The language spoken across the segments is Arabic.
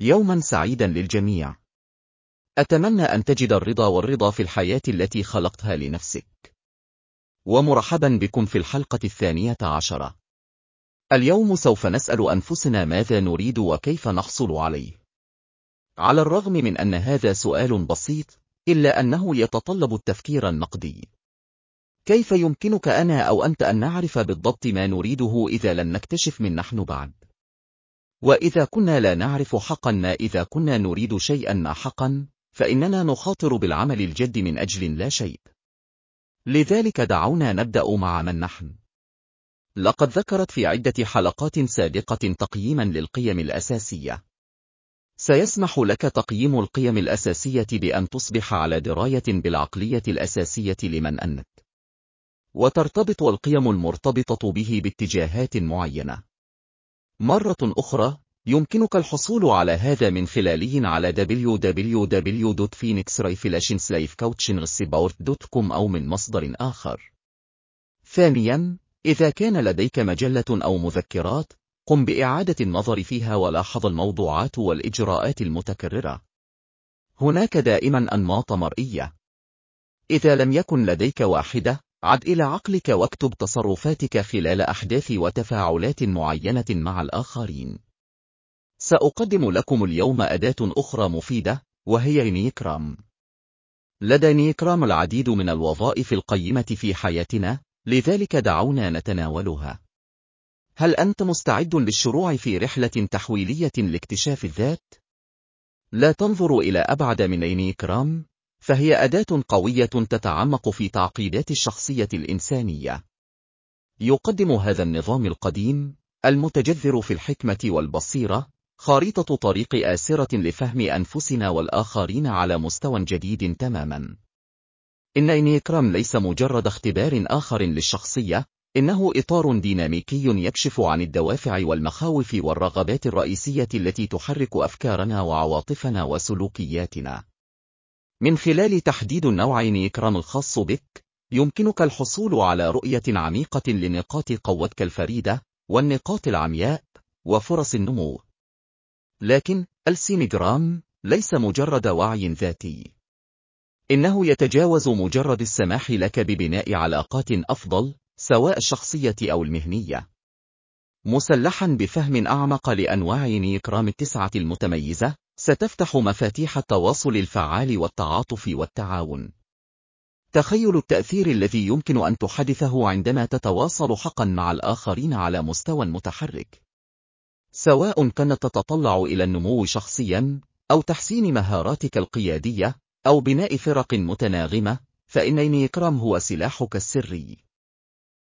يوما سعيدا للجميع. أتمنى أن تجد الرضا والرضا في الحياة التي خلقتها لنفسك. ومرحبا بكم في الحلقة الثانية عشرة. اليوم سوف نسأل أنفسنا ماذا نريد وكيف نحصل عليه. على الرغم من أن هذا سؤال بسيط إلا أنه يتطلب التفكير النقدي. كيف يمكنك أنا أو أنت أن نعرف بالضبط ما نريده إذا لم نكتشف من نحن بعد؟ وإذا كنا لا نعرف حقا ما إذا كنا نريد شيئا ما حقا فإننا نخاطر بالعمل الجد من أجل لا شيء. لذلك دعونا نبدأ مع من نحن. لقد ذكرت في عدة حلقات سابقة تقييما للقيم الأساسية. سيسمح لك تقييم القيم الأساسية بأن تصبح على دراية بالعقلية الأساسية لمن أنت. وترتبط القيم المرتبطة به باتجاهات معينة. مرة أخرى يمكنك الحصول على هذا من خلاله على www.phoenixriflationsLifecoachingsupport.com أو من مصدر آخر. ثانيا، إذا كان لديك مجلة أو مذكرات، قم بإعادة النظر فيها ولاحظ الموضوعات والإجراءات المتكررة. هناك دائما أنماط مرئية. إذا لم يكن لديك واحدة، عد إلى عقلك واكتب تصرفاتك خلال أحداث وتفاعلات معينة مع الآخرين. سأقدم لكم اليوم أداة أخرى مفيدة وهي نيكرام لدى نيكرام العديد من الوظائف القيمة في حياتنا لذلك دعونا نتناولها هل أنت مستعد للشروع في رحلة تحويلية لاكتشاف الذات؟ لا تنظر إلى أبعد من نيكرام فهي أداة قوية تتعمق في تعقيدات الشخصية الإنسانية يقدم هذا النظام القديم المتجذر في الحكمة والبصيرة خارطة طريق آسرة لفهم أنفسنا والآخرين على مستوى جديد تماما. إن إنيكرام ليس مجرد اختبار آخر للشخصية، إنه إطار ديناميكي يكشف عن الدوافع والمخاوف والرغبات الرئيسية التي تحرك أفكارنا وعواطفنا وسلوكياتنا. من خلال تحديد النوع إنيكرام الخاص بك، يمكنك الحصول على رؤية عميقة لنقاط قوتك الفريدة، والنقاط العمياء، وفرص النمو. لكن السينجرام ليس مجرد وعي ذاتي. إنه يتجاوز مجرد السماح لك ببناء علاقات أفضل سواء الشخصية أو المهنية. مسلحا بفهم أعمق لأنواع نيكرام التسعة المتميزة، ستفتح مفاتيح التواصل الفعال والتعاطف والتعاون. تخيل التأثير الذي يمكن أن تحدثه عندما تتواصل حقا مع الآخرين على مستوى متحرك. سواء كانت تتطلع إلى النمو شخصيا أو تحسين مهاراتك القيادية أو بناء فرق متناغمة فإن نيكرام هو سلاحك السري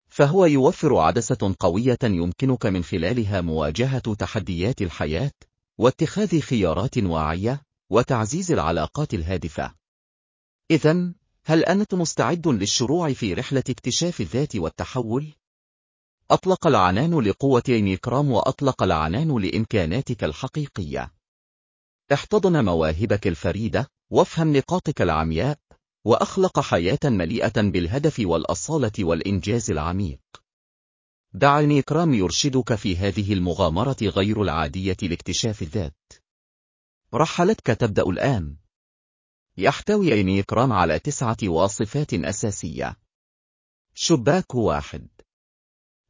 فهو يوفر عدسة قوية يمكنك من خلالها مواجهة تحديات الحياة واتخاذ خيارات واعية وتعزيز العلاقات الهادفة إذا هل أنت مستعد للشروع في رحلة اكتشاف الذات والتحول؟ أطلق العنان لقوة نيكرام وأطلق العنان لإمكاناتك الحقيقية. احتضن مواهبك الفريدة، وافهم نقاطك العمياء، وأخلق حياة مليئة بالهدف والأصالة والإنجاز العميق. دع نيكرام يرشدك في هذه المغامرة غير العادية لاكتشاف الذات. رحلتك تبدأ الآن. يحتوي نيكرام على تسعة واصفات أساسية. شباك واحد.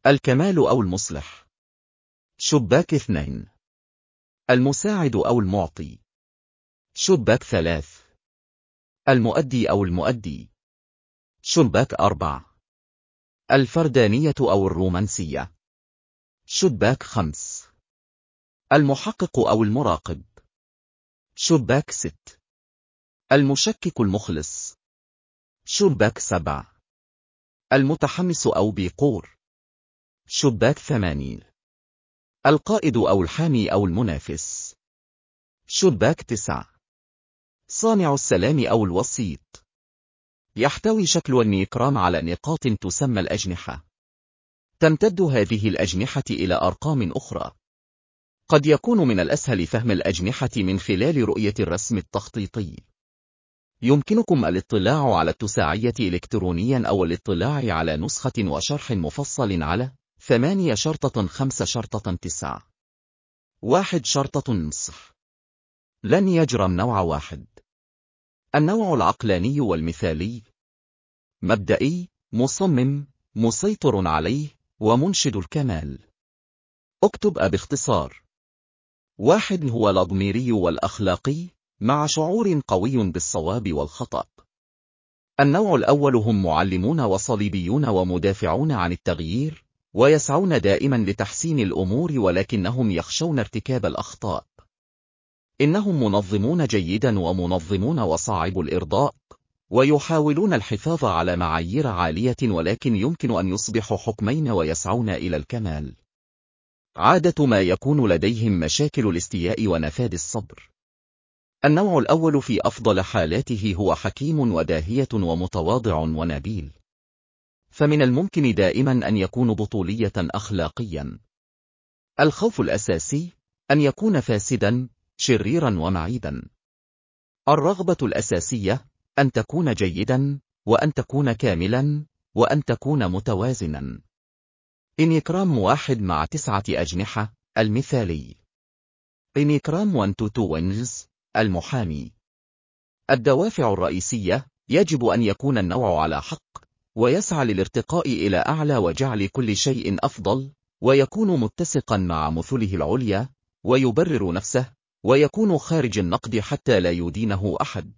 الكمال أو المصلح. شباك اثنين. المساعد أو المعطي. شباك ثلاث. المؤدي أو المؤدي. شباك أربع. الفردانية أو الرومانسية. شباك خمس. المحقق أو المراقب. شباك ست. المشكك المخلص. شباك سبع. المتحمس أو بيقور شباك ثمانين. القائد أو الحامي أو المنافس. شباك تسع. صانع السلام أو الوسيط. يحتوي شكل النيكرام على نقاط تسمى الأجنحة. تمتد هذه الأجنحة إلى أرقام أخرى. قد يكون من الأسهل فهم الأجنحة من خلال رؤية الرسم التخطيطي. يمكنكم الاطلاع على التساعية إلكترونيا أو الاطلاع على نسخة وشرح مفصل على ثمانية شرطة خمسة شرطة تسعة. واحد شرطة نصف. لن يجرم نوع واحد. النوع العقلاني والمثالي. مبدئي مصمم مسيطر عليه ومنشد الكمال. اكتب باختصار. واحد هو الأضميري والأخلاقي مع شعور قوي بالصواب والخطأ. النوع الأول هم معلمون وصليبيون ومدافعون عن التغيير ويسعون دائما لتحسين الأمور ولكنهم يخشون ارتكاب الأخطاء. إنهم منظمون جيدا ومنظمون وصعب الإرضاء ويحاولون الحفاظ على معايير عالية ولكن يمكن أن يصبحوا حكمين ويسعون إلى الكمال. عادة ما يكون لديهم مشاكل الاستياء ونفاد الصبر. النوع الأول في أفضل حالاته هو حكيم وداهية ومتواضع ونبيل. فمن الممكن دائما أن يكون بطولية أخلاقيا. الخوف الأساسي أن يكون فاسدا شريرا ومعيبا الرغبة الأساسية أن تكون جيدا وأن تكون كاملا وأن تكون متوازنا. إنيكرام واحد مع تسعة أجنحة المثالي. إنيكرام 1 to 2 المحامي. الدوافع الرئيسية يجب أن يكون النوع على حق ويسعى للارتقاء إلى أعلى وجعل كل شيء أفضل ويكون متسقا مع مثله العليا ويبرر نفسه ويكون خارج النقد حتى لا يدينه أحد.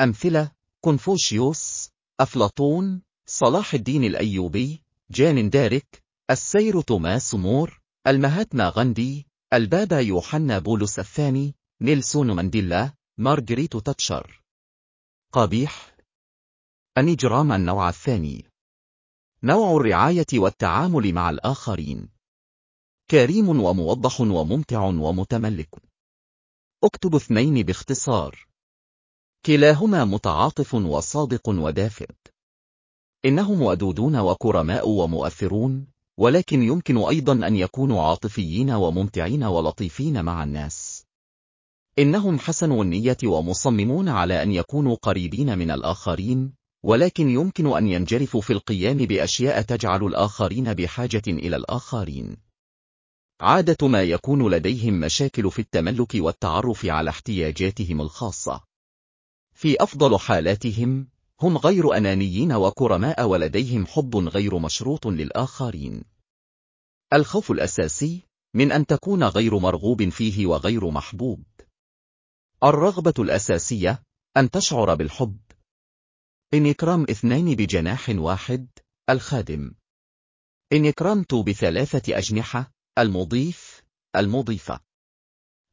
أمثلة كونفوشيوس أفلاطون صلاح الدين الأيوبي جان دارك السير توماس مور المهاتما غاندي البابا يوحنا بولس الثاني نيلسون مانديلا مارغريت تاتشر. قبيح الإجرام النوع الثاني. نوع الرعاية والتعامل مع الآخرين. كريم وموضح وممتع ومتملك. أكتب اثنين باختصار. كلاهما متعاطف وصادق ودافئ. إنهم ودودون وكرماء ومؤثرون ولكن يمكن أيضا أن يكونوا عاطفيين وممتعين ولطيفين مع الناس. إنهم حسنوا النية ومصممون على أن يكونوا قريبين من الآخرين ولكن يمكن أن ينجرفوا في القيام بأشياء تجعل الآخرين بحاجة إلى الآخرين. عادة ما يكون لديهم مشاكل في التملك والتعرف على احتياجاتهم الخاصة. في أفضل حالاتهم هم غير أنانيين وكرماء ولديهم حب غير مشروط للآخرين. الخوف الأساسي من أن تكون غير مرغوب فيه وغير محبوب. الرغبة الأساسية أن تشعر بالحب. إنكرام اثنين بجناح واحد الخادم. إنكرامت بثلاثة أجنحة المضيف المضيفة.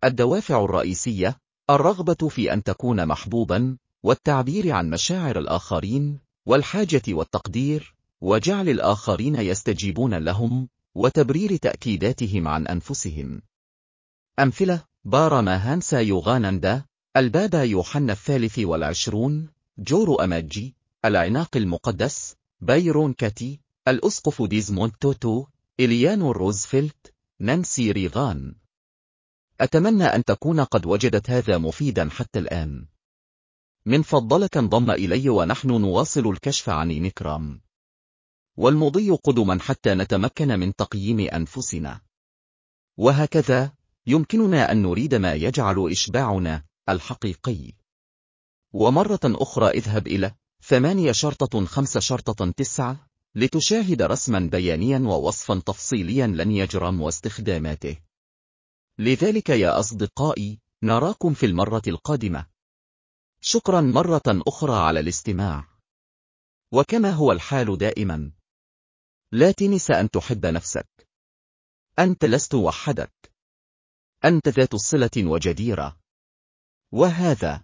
الدوافع الرئيسية الرغبة في أن تكون محبوبا والتعبير عن مشاعر الآخرين والحاجة والتقدير وجعل الآخرين يستجيبون لهم وتبرير تأكيداتهم عن أنفسهم. أمثلة بارماهانسا يوغانندا البابا يوحنا الثالث والعشرون جورو أماجي العناق المقدس بايرون كاتي الأسقف ديزموند توتو إليانو روزفلت نانسي ريغان. أتمنى أن تكون قد وجدت هذا مفيدا حتى الآن. من فضلك انضم إلي ونحن نواصل الكشف عن Enneagram. والمضي قدما حتى نتمكن من تقييم أنفسنا. وهكذا يمكننا أن نريد ما يجعل إشباعنا الحقيقي. ومرة أخرى اذهب إلى ثمانية شرطة خمسة شرطة تسعة لتشاهد رسما بيانيا ووصفا تفصيليا لن يجرم واستخداماته لذلك يا أصدقائي نراكم في المرة القادمة. شكرا مرة أخرى على الاستماع. وكما هو الحال دائما. لا تنس أن تحب نفسك. أنت لست وحدك. أنت ذات صلة وجديرة. وهذا